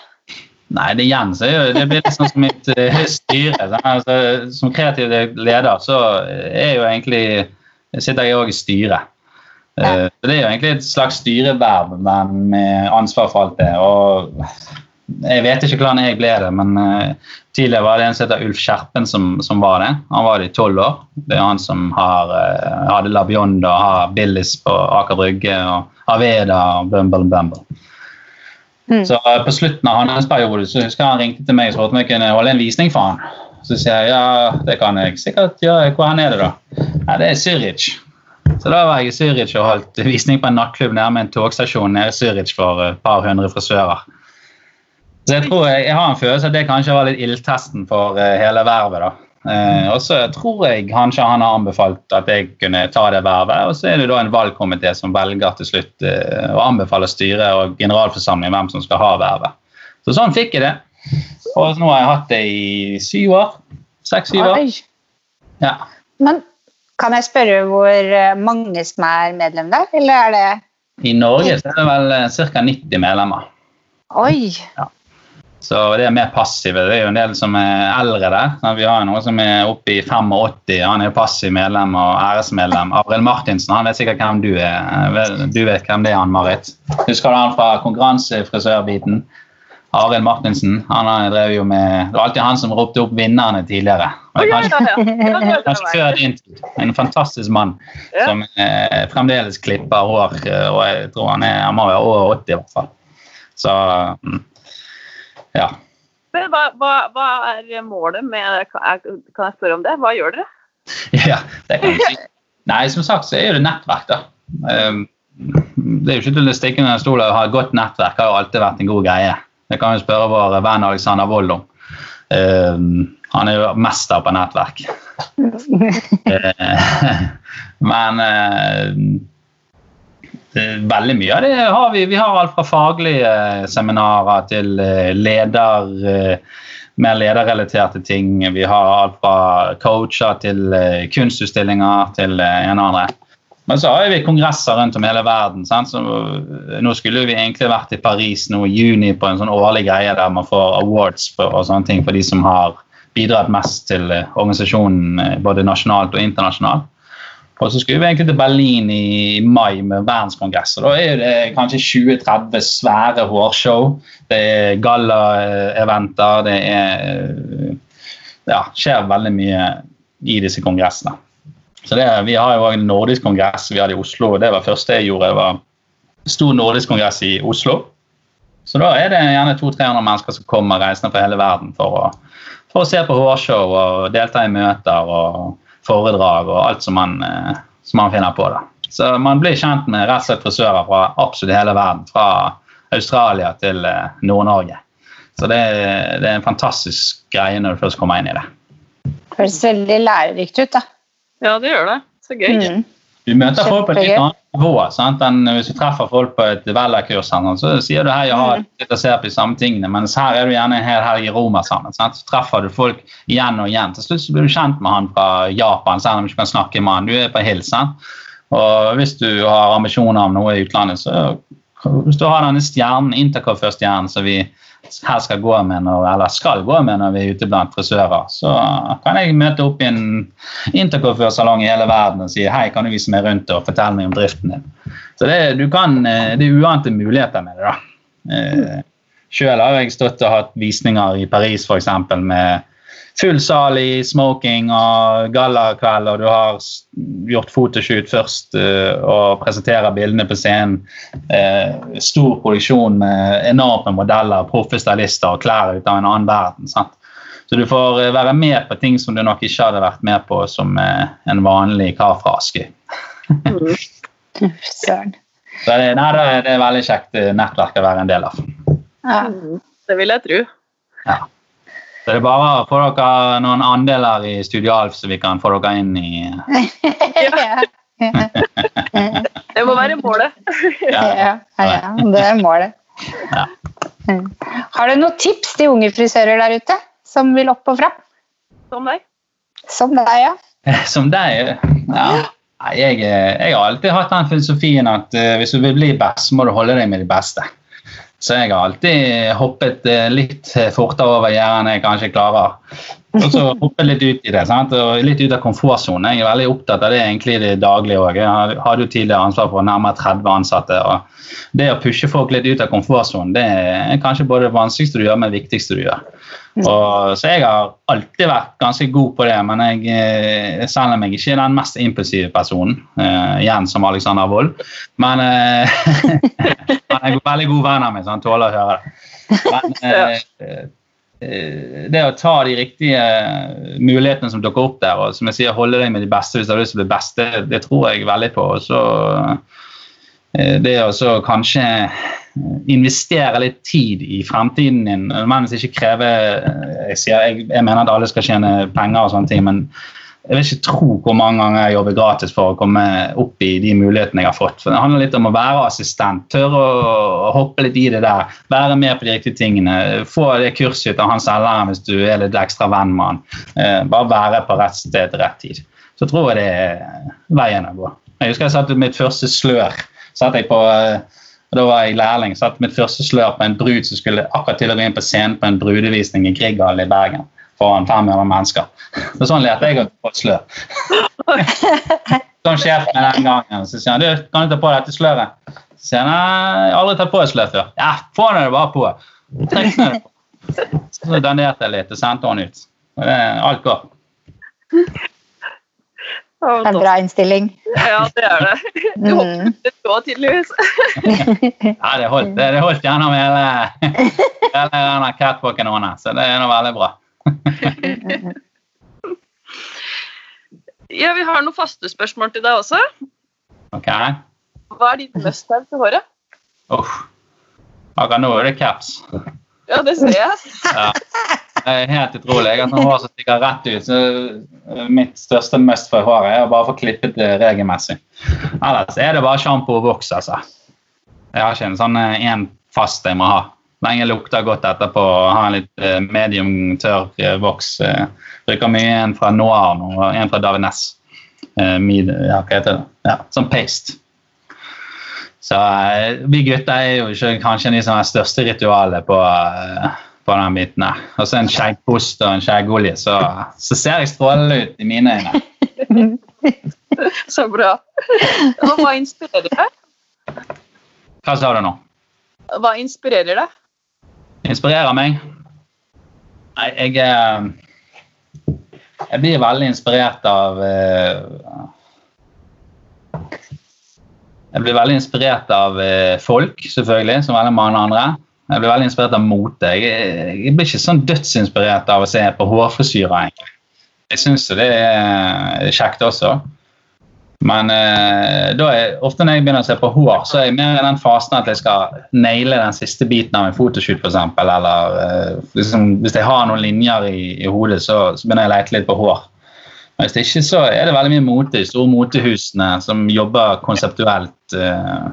Nei, det igjen så er det blir sånn som mitt uh, styre. Altså, som kreativ leder så er jo egentlig sitter jeg òg i styret. Uh, det er jo egentlig et slags styreverv, men med ansvar for alt det. Og jeg vet ikke hvordan jeg ble det, men uh, tidligere var det en som heter Ulf Skjerpen som, som, var det. Han var det i tolv år. Det er han som har, hadde Labionda, har Billis på Aker Brygge og Aveda og Bumble Bumble. Mm. Så uh, På slutten av hans periode så husker jeg han ringte til meg og spurte om jeg kunne holde en visning for han. Så sier jeg ja, det kan jeg sikkert gjøre. Hvor er det, da? Ja, det er Zürich. Så da var jeg i Zürich og holdt visning på en nattklubb nærme en togstasjon nede i Zürich for et par hundre frisører. Så jeg tror jeg, jeg har en følelse at det kanskje var litt ildtesten for uh, hele vervet. da. Uh, og så tror jeg kanskje han har anbefalt at jeg kunne ta det vervet. Og så er det da en valgkomité som velger til slutt eh, å anbefale styret og generalforsamling hvem som skal ha vervet. Så sånn fikk jeg det. Og nå har jeg hatt det i syv år. Seks-syv år. Ja. Men kan jeg spørre hvor mange som er medlem der, eller er det I Norge så er det vel ca. 90 medlemmer. Oi! Ja. Så det er mer passive. Det er jo en del som er eldre der. Vi har noen som er oppe i 85. Han er passiv medlem og æresmedlem. Arild Martinsen han vet sikkert hvem du er. Du vet hvem det er, han Marit. Husker du han fra konkurransefrisørbiten? Arild Martinsen. Han drev jo med, Det var alltid han som ropte opp vinnerne tidligere. Kanskje, kanskje før din tid. En fantastisk mann som eh, fremdeles klipper hår. Og jeg tror han, er, han må være over 80 i hvert fall. Så mm. Ja. Men hva, hva, hva, er målet med Kan jeg spørre om det? Hva gjør dere? Ja, det kan du si. Nei, som sagt så er det nettverk, da. Ehm, det er jo ikke til å stikke under stol å ha et godt nettverk har jo alltid vært en god greie. Det kan vi spørre vår venn Alexander Wold om. Ehm, han er jo mester på nettverk. Eh, men eh, Veldig mye av det har vi. Vi har alt fra faglige seminarer til eh, leder, eh, mer lederrelaterte ting. Vi har alt fra coacher til eh, kunstutstillinger til en og andre. Men så har vi kongresser rundt om hele verden. Nå skulle vi egentlig vært i Paris nå i juni på en sånn årlig greie der man får awards for, og sånne ting for de som har bidratt mest til organisasjonen både nasjonalt og internasjonalt. Og så skulle vi egentlig til Berlin i mai med verdenskongress. og Da er det kanskje 20-30 svære hårshow. Det er gallaeventer. Det er ja, skjer veldig mye i disse kongressene. Så det, Vi har jo en nordisk kongress vi hadde i Oslo. og Det var første jeg gjorde. Det var stor nordisk kongress i Oslo. Så da er det gjerne 200-300 mennesker som kommer reisende fra hele verden for å, for å se på hårshow og delta i møter. og foredrag og alt som man, eh, som man finner på. da. Så man blir kjent med rett og slett frisører fra absolutt hele verden. Fra Australia til eh, Nord-Norge. Så det, det, er en fantastisk greie når du først kommer inn i det. Det høres veldig lærerikt ut, da. Ja, det gjør det. Så gøy. Mm. Du møter folk på et litt annet nivå. Sant? enn Hvis du treffer folk på et Vella-kurs, så sier du hei, jeg har mm. litt å se på de samme tingene, mens her er du gjerne en hel helg i Roma sammen. Sant? Så treffer du folk igjen og igjen. Til slutt så blir du kjent med han fra Japan, selv om du ikke kan snakke med han. Du er på hilsen. Og hvis du har ambisjoner om noe i utlandet, så hvis du har denne stjernen, Intercoiffeur-stjernen, som vi her skal gå med når, eller skal gå med når vi er ute blant frisører, så kan jeg møte opp i en intercofførsalong i hele verden og si hei, kan du vise meg rundt og fortelle meg om driften din. Så det, kan, eh, det er uante muligheter med det. da. Eh, Sjøl har jeg stått og hatt visninger i Paris f.eks. med full sal i smoking og gallakveld, og du har gjort fotoshoot først uh, og presenterer bildene på scenen. Uh, stor produksjon med enorme modeller, proffe stylister og klær ut av en annen verden. Sant? Så du får uh, være med på ting som du nok ikke hadde vært med på som en vanlig kar fra Askøy. Søren. Så det, nei, det, er veldig kjekt nettverk å være en del av. Ja. Det vil jeg tro. Ja. Så det er bare å få dere noen andeler i Studio Alf, så vi kan få dere inn i Det må være målet. ja, ja, det er målet. Har du noen tips til unge frisører der ute som vil opp og fram? Som deg. Som deg, ja. Som deg, ja. Jeg, jeg, har alltid hatt den filosofien at uh, hvis du vil bli best, så må du holde deg med de beste. Så jeg har alltid hoppet eh, litt fortere over gjerdet enn jeg kanskje klarer. Og så hoppe litt ut i det. Sant? og Litt ut av komfortsonen. Jeg er veldig opptatt av det egentlig i det daglige òg. Jeg hadde jo tidligere ansvar for nærmere 30 ansatte. og Det å pushe folk litt ut av komfortsonen det er kanskje både det vanskeligste du gjør, men det viktigste du gjør. Og, så jeg har alltid vært ganske god på det, men jeg, eh, selv om jeg ikke er den mest impulsive personen, uh, igjen som Alexander Wold, men uh, han er veldig god venn av meg, så han tåler å høre det. Men uh, det å ta de riktige mulighetene som dukker opp der, og som jeg sier, holde deg med de beste hvis du har lyst til å bli best, det, tror jeg veldig på. Og så det å kanskje investere litt tid i fremtiden din. Nødvendigvis ikke kreve jeg, sier, jeg, jeg, mener at alle skal tjene penger, og sånne ting, men jeg vil ikke tro hvor mange ganger jeg jobber gratis for å komme opp i de mulighetene jeg har fått. For Det handler litt om å være assistent, tørre å hoppe litt i det der. Være med på de riktige tingene. Få det kurset av han selgeren hvis du er litt ekstra venn med han. Eh, bare være på rett sted til rett tid. Så tror jeg det er veien å gå. Jeg husker jeg satte mitt første slør. satt jeg på eh, og Da var jeg lærling. Satt mitt første slør på en brud som skulle akkurat til å gå inn på scenen på en brudevisning i Grieghallen i Bergen foran 500 mennesker. Så sånn leter jeg å få et slør. Sånn sjef med den gangen. Så sier han du, kan du ta på dette sløret. Så sier han jeg har aldri tatt på et slør før. Ja, få det bare på. Så danderte jeg litt og sendte han ut. Og det, alt går. En bra innstilling. Ja, det er det. Du håper det går, tydeligvis. ja, det holdt, det holdt gjennom hele, hele catwalken hennes, så det er nå veldig bra. ja, vi har noen faste spørsmål til deg også. Ok. Hva er ditt must have til håret? Uff. Akkurat nå er det caps. Ja, det ser jeg. ja. Det er helt utrolig. Jeg har sånn hår som stikker rett ut. så Mitt største must for håret er å bare få klippet det regelmessig. Ellers er det bare sjampo og voks, altså. Jeg har ikke en sånn én eh, fast jeg må ha. Lenge lukter godt etterpå. Har en litt eh, medium tørr eh, voks. Bruker mye en fra Noir og en fra Davines. Mid, ja, hva heter det? Ja, sånn paste. Så vi gutter er jo ikke kanskje de som har største ritualet på på den biten der. Og så en skjeggpost og en skjeggolje, så, så, ser jeg strålende ut i mine øyne. så bra. Og hva inspirerer deg? Hva sa du nå? Hva inspirerer deg? Inspirerer meg? Nei, jeg eh, Jeg blir veldig inspirert av uh, Jeg blir veldig inspirert av uh, folk, selvfølgelig, som veldig mange andre. Jeg blir veldig inspirert av mote. Jeg, jeg, blir ikke sånn dødsinspirert av å se på hårfrisyrer. Jeg syns det er kjekt også. Men eh, er, ofte når jeg begynner å se på hår, så er jeg mer i den fasen at jeg skal naile den siste biten av en fotoshoot, f.eks. Eller eh, liksom, hvis jeg har noen linjer i, i hodet, så, så, begynner jeg å lete litt på hår. Men hvis det ikke, så er det veldig mye mote. De store motehusene som jobber konseptuelt, eh,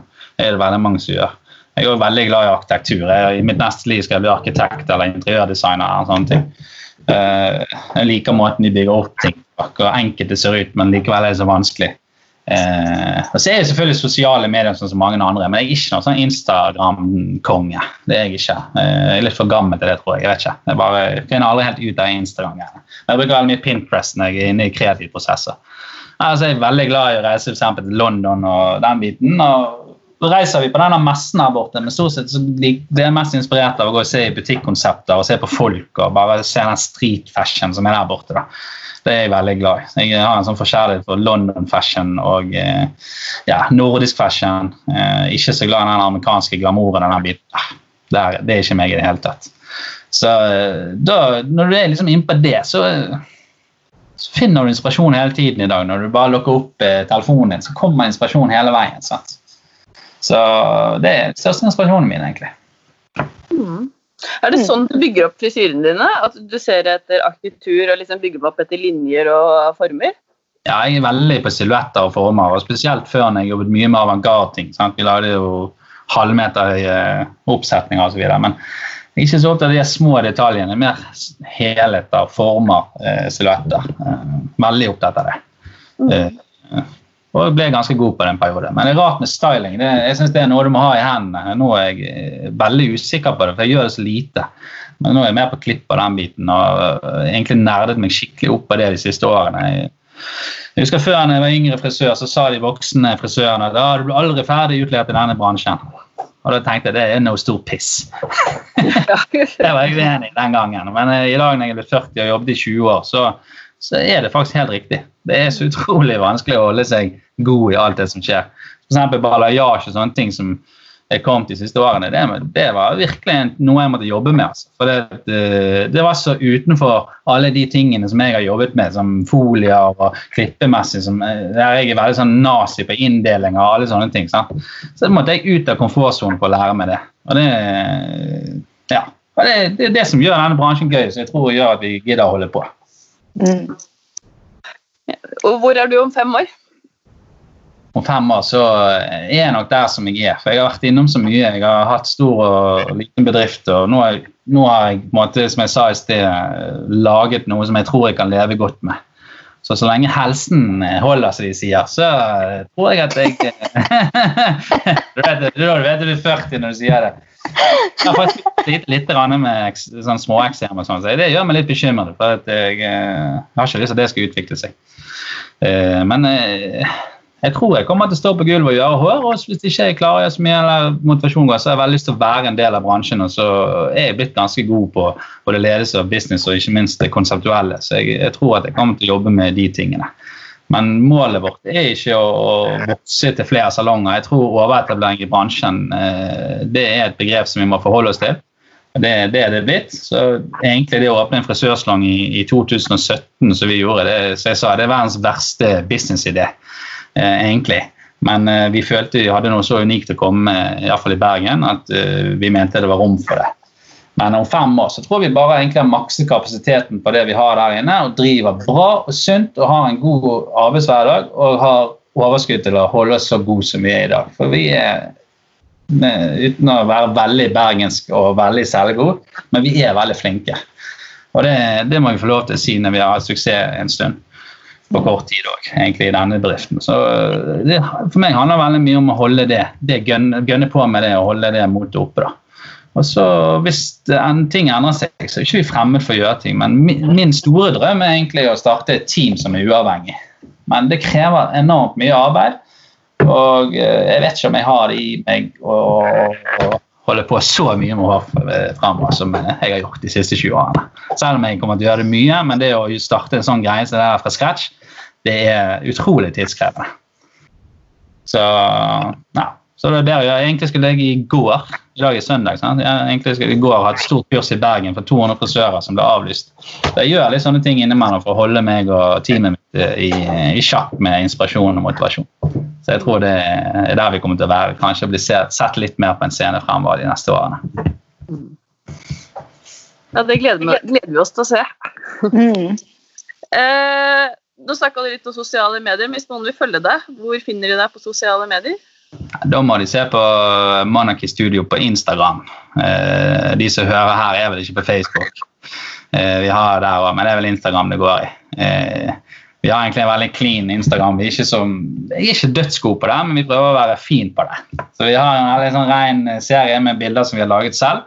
er det veldig mange som gjør. Jeg er veldig glad i arkitektur. Jeg, I mitt neste liv skal jeg bli arkitekt eller interiørdesigner. og sånne ting. Uh, jeg liker måten de bygger opp ting hvor enkelt det ser ut, men likevel er det så vanskelig. Uh, og så er jeg selvfølgelig sosiale medier sånn som mange andre, men jeg er ikke noen sånn Instagram-konge. Det er Jeg ikke. Eh, jeg er litt for gammel til det, tror jeg. Jeg vet ikke. Jeg bare finner aldri helt ut av Instagram. Jeg bruker veldig mye Pinterest når jeg er inne i kreative prosesser. Altså, jeg er veldig glad i å reise for til London og den biten. og reiser vi på denne messen her borte, men stort sett så det er mest inspirert av å gå og se i butikkonsepter og se på folk og bare se den street fashion som er der borte. da. Det er jeg veldig glad i. Jeg har en sånn forskjellighet for London fashion og eh, ja, nordisk fashion. Eh, ikke så glad i den amerikanske glamouren. denne biten. Ah, det, det er ikke meg i det hele tatt. Så eh, da, når du er liksom innpå det, så, så, finner du inspirasjon hele tiden i dag. Når du bare lukker opp eh, telefonen din, så kommer inspirasjon hele veien. sant? Så det er den største inspirasjonen min, egentlig. Mm. Er det sånn du bygger opp frisyrene dine? At du ser etter arkitektur og liksom bygger opp etter linjer og former? Ja, jeg er veldig på silhuetter og former, og spesielt før når jeg jobbet mye med avantgarde-ting. Vi lagde jo halvmeter i uh, oppsetninger osv. Men jeg er ikke så opptatt av de små detaljene. Mer helheter, former, uh, silhuetter. Uh, veldig opptatt av det. Mm. Og jeg ble ganske god på den perioden. Men det er rart med styling. Det, jeg synes det er noe du må ha i hendene. Nå er jeg eh, veldig usikker på det, for jeg gjør det så lite. Men nå er jeg mer på klipp av den biten og eh, egentlig nerdet meg skikkelig opp på det de siste årene. Jeg, jeg husker Før jeg var yngre frisør, så sa de voksne frisørene at ah, du blir aldri ferdig utlært i denne bransjen. Og da tenkte jeg det er noe stor piss. det var jeg uenig i den gangen. Men eh, i dag når jeg ble 40 og jobbet i 20 år, så, så er det faktisk helt riktig. Det er så utrolig vanskelig å holde seg god i alt det som skjer. F.eks. balayage og sånne ting som jeg kom de siste årene, det, det var virkelig noe jeg måtte jobbe med. Altså. For det, det, det, var så utenfor alle de tingene som jeg har jobbet med, som folier og klippemessig, som, der jeg er veldig sånn nazi på inndeling og alle sånne ting. Sant? Så måtte jeg ut av komfortsonen for å lære meg det. Og det, ja, og det, er det som gjør denne bransjen gøy, så jeg tror gjør at vi gidder å holde på. Mm. Og hvor er du om fem år? Om fem år så er jeg nok der som jeg er. For jeg har vært innom så mye. Jeg har hatt stor og liten bedrift. og nå, har nå har jeg, måte, som jeg sa i sted, laget noe som jeg tror jeg kan leve godt med. Så så lenge helsen holder, som de sier, så tror jeg at jeg Du vet du vet du er 40 når du sier det. Jeg har faktisk litt, litt med sånn småeksem og sånn, så det gjør meg litt bekymret. For jeg, jeg har ikke lyst til at det skal utvikle seg. Eh, men eh, jeg tror jeg kommer til å stå på gulvet og gjøre hår. og Hvis ikke jeg klarer så mye eller motivasjon går, så har jeg veldig lyst til å være en del av bransjen. Og så er jeg blitt ganske god på både ledelse og business og ikke minst det konseptuelle. Så jeg, jeg, tror at jeg kommer til å jobbe med de tingene. Men målet vårt er ikke å, vokse til flere salonger. Jeg tror overetablering i bransjen eh, det er et begrep som vi må forholde oss til. Det, det er det blitt. Så egentlig det å åpne en frisørsalong i, i 2017 som vi gjorde, det, så jeg sa, det er verdens verste businessidé. Eh, egentlig. Men eh, vi følte vi hadde noe så unikt å komme med, iallfall i Bergen, at eh, vi mente det var rom for det. Men om fem år så tror vi bare egentlig har makset kapasiteten på det vi har der inne, og driver bra og sunt og har en god arbeidshverdag og har overskudd til å holde oss så gode som vi er i dag. For vi er uten å være veldig bergensk og veldig selvgod, men vi er veldig flinke. Og det, det må vi få lov til å si når vi har hatt suksess en stund på kort tid òg, egentlig, i denne bedriften. Så det, For meg handler veldig mye om å holde det, det gønne, på med det og holde det motet oppe. da. Og så Hvis en ting endrer seg, så er ikke vi fremmed for å gjøre ting. Men min, store drøm er egentlig å starte et team som er uavhengig. Men det krever enormt mye arbeid. Og eh, jeg vet ikke om jeg har det i meg å, holde på så mye med hår fremover som jeg har gjort de siste 20 årene. Selv om jeg kommer til å gjøre det mye, men det å starte en sånn greie som det er fra scratch, det er utrolig tidskrevende. Så ja. Så det er der jeg egentlig skulle legge i går. I dag er søndag. sant? Jeg egentlig skulle i går ha et stort kurs i Bergen for 200 frisører som ble avlyst. Så jeg gjør litt sånne ting innimellom for å holde meg og teamet mitt eh, i, i sjakk med inspirasjon og motivasjon. Så jeg tror det er der vi kommer til å være. Kanskje bli sett litt mer på en scene fremover de neste årene. Ja, det gleder, gleder vi oss til å se. Mm. Eh, nå snakka du litt om sosiale medier. Hvis noen vil følge deg, hvor finner de deg på sosiale medier? Da må de se på Monarchy Studio på Instagram. Eh, de som hører her, er vel ikke på Facebook. Eh, vi har der òg, men det er vel Instagram det går i. Eh, vi har egentlig en veldig clean Instagram. Vi er ikke, som, er ikke dødsgode på det, men vi prøver å være fin på det. Så vi har en veldig sånn ren serie med bilder som vi har laget selv.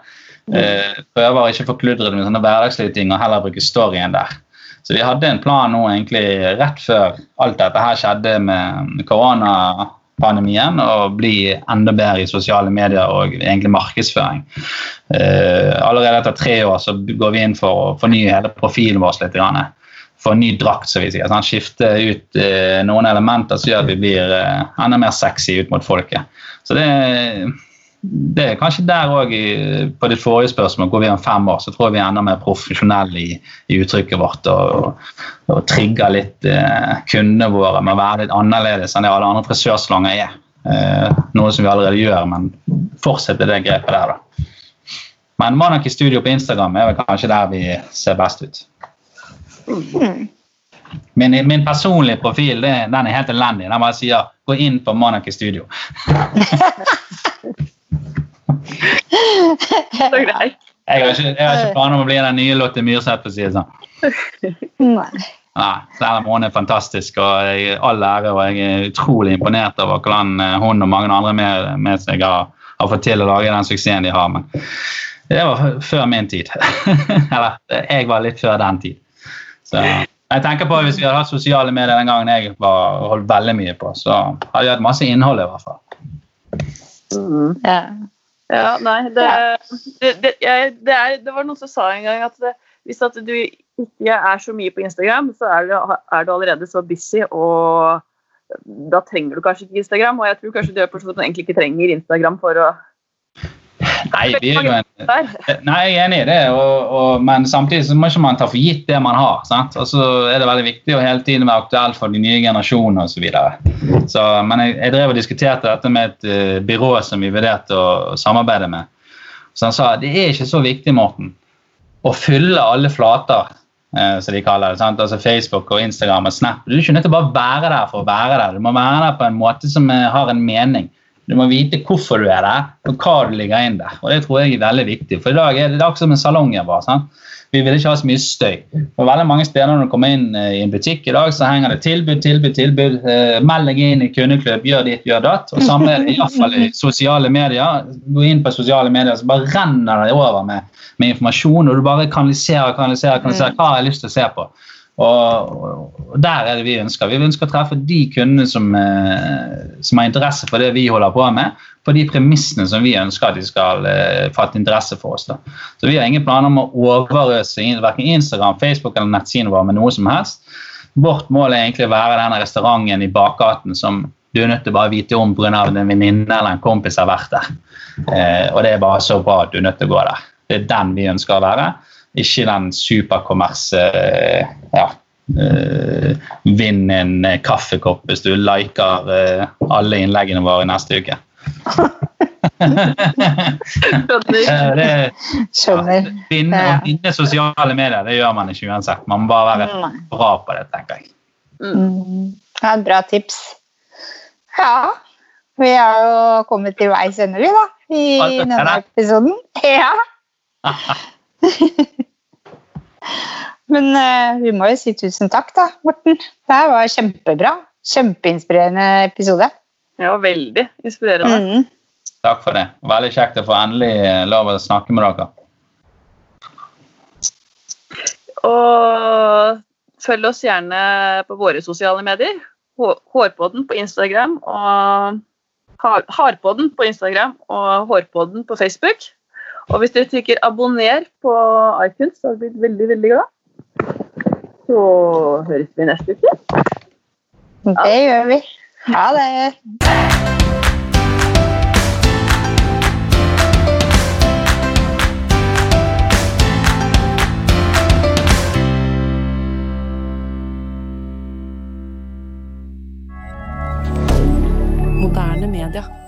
Eh, prøver å ikke forkludre det med sånne hverdagslige ting og heller bruke storyen der. Så vi hadde en plan nå egentlig rett før alt dette her skjedde med koronapandemien, å bli enda bedre i sosiale medier og egentlig markedsføring. Eh, allerede etter tre år så går vi inn for å fornye hele profilen vår litt. Grann få ny drakt, så vi sier. Sånn, skifte ut eh, noen elementer som gjør at vi blir eh, enda mer sexy ut mot folket. Så det, det er kanskje der òg, på ditt forrige spørsmål, går vi om fem år, så tror jeg vi er enda mer profesjonelle i, i, uttrykket vårt og, og, trigger litt eh, kundene våre med å være litt annerledes enn det alle andre frisørslanger er. Eh, noe som vi allerede gjør, men fortsetter det grepet der, da. Men Monarchy Studio på Instagram er vel kanskje der vi ser best ut. Min, min, personlige profil det, den er helt elendig. Den bare sier 'gå inn på Monarchy Studio'. Så greit. Jeg har ikke, ikke planer om å bli den nye Lotte Myrseth, for å si det sånn. Nei. Nei, Selv om hun er fantastisk og jeg, all ære, og jeg er utrolig imponert over hvordan eh, hun og mange andre med, med seg har, har, fått til å lage den suksessen de har. Men det var før min tid. Eller jeg var litt før den tid. Så jeg tenker på Hvis vi hadde hatt sosiale medier den gangen jeg var, holdt veldig mye på, så hadde vi hatt masse innhold. i hvert fall. Mm. Ja. Ja. nei, det, det, det, jeg, er, det, var noen som sa en gang at hvis at du ikke er så mye på Instagram, så er du, er du allerede så busy og da trenger du kanskje ikke Instagram. Og jeg tror kanskje du egentlig ikke trenger Instagram for å Nei, en, nei, jeg er enig i det, og, og, men samtidig så må ikke man ta for gitt det man har. sant? Og så er det veldig viktig å hele tiden være aktuell for de nye generasjonene osv. Men jeg, jeg drev og diskuterte dette med et uh, byrå som vi vurderte å samarbeide med. Så han sa det er ikke så viktig Morten, å fylle alle flater uh, som de kaller det. sant? Altså Facebook og Instagram og Snap. Du er ikke nødt til å bare være der for å være der. Du må være der på en måte som uh, har en mening. Du må vite hvorfor du er der, og hva du ligger inn der. Og Det tror jeg er veldig viktig. For i dag er det akkurat som en salong. Bare, sant? Vi vil ikke ha så mye støy. For veldig mange steder når du kommer inn eh, i en butikk i dag, så henger det tilbud, tilbud, tilbud. Eh, meld deg inn i kundeklubb, gjør ditt, gjør datt. Og samme iallfall i sosiale medier. Gå inn på sosiale medier, så bare renner det over med, med informasjon, og du bare kanaliserer, kanaliserer, kanaliserer hva jeg har lyst til å se på. Og, Der er det vi ønsker. Vi ønsker å treffe de kundene som, eh, som, har interesse for det vi holder på med, på de premissene som vi ønsker at de skal uh, fatte interesse for oss. Da. Så Vi har ingen planer om å overøse verken Instagram, Facebook eller nettsiden vår med noe som helst. Vårt mål er egentlig å være denne restauranten i bakgaten som du er nødt til å bare vite om pga. en venninne eller en kompis har vært der. Eh, og det er bare så bra at du er nødt til å gå der. Det er den vi ønsker å være. Ikke den superkommers uh, ja, Uh, vinn en kaffekopp hvis du liker uh, alle innleggene våre neste uke. Skjønner. Vinne, å vinne sosiale medier, det gjør man ikke uansett. Man må bare være bra på det, tenker jeg. Mm. Ja, et bra tips. Ja, vi har jo kommet til veis ende, vi, da. I denne episoden. Ja. Men uh, vi må jo si tusen takk, da, Morten. Det var kjempebra. Kjempeinspirerende episode. Ja, veldig inspirerende. Mm. Takk for det. Veldig kjekt å få endelig eh, lov å snakke med dere. Og følg oss gjerne på våre sosiale medier. Hårpodden på Instagram og Hardpodden på Instagram og Hårpodden på Facebook. Og hvis dere trykker 'abonner' på iTunes, så hadde vi blitt veldig, veldig glad. Så høres vi neste uke. Ja. Det gjør vi. Ha det. Moderne media.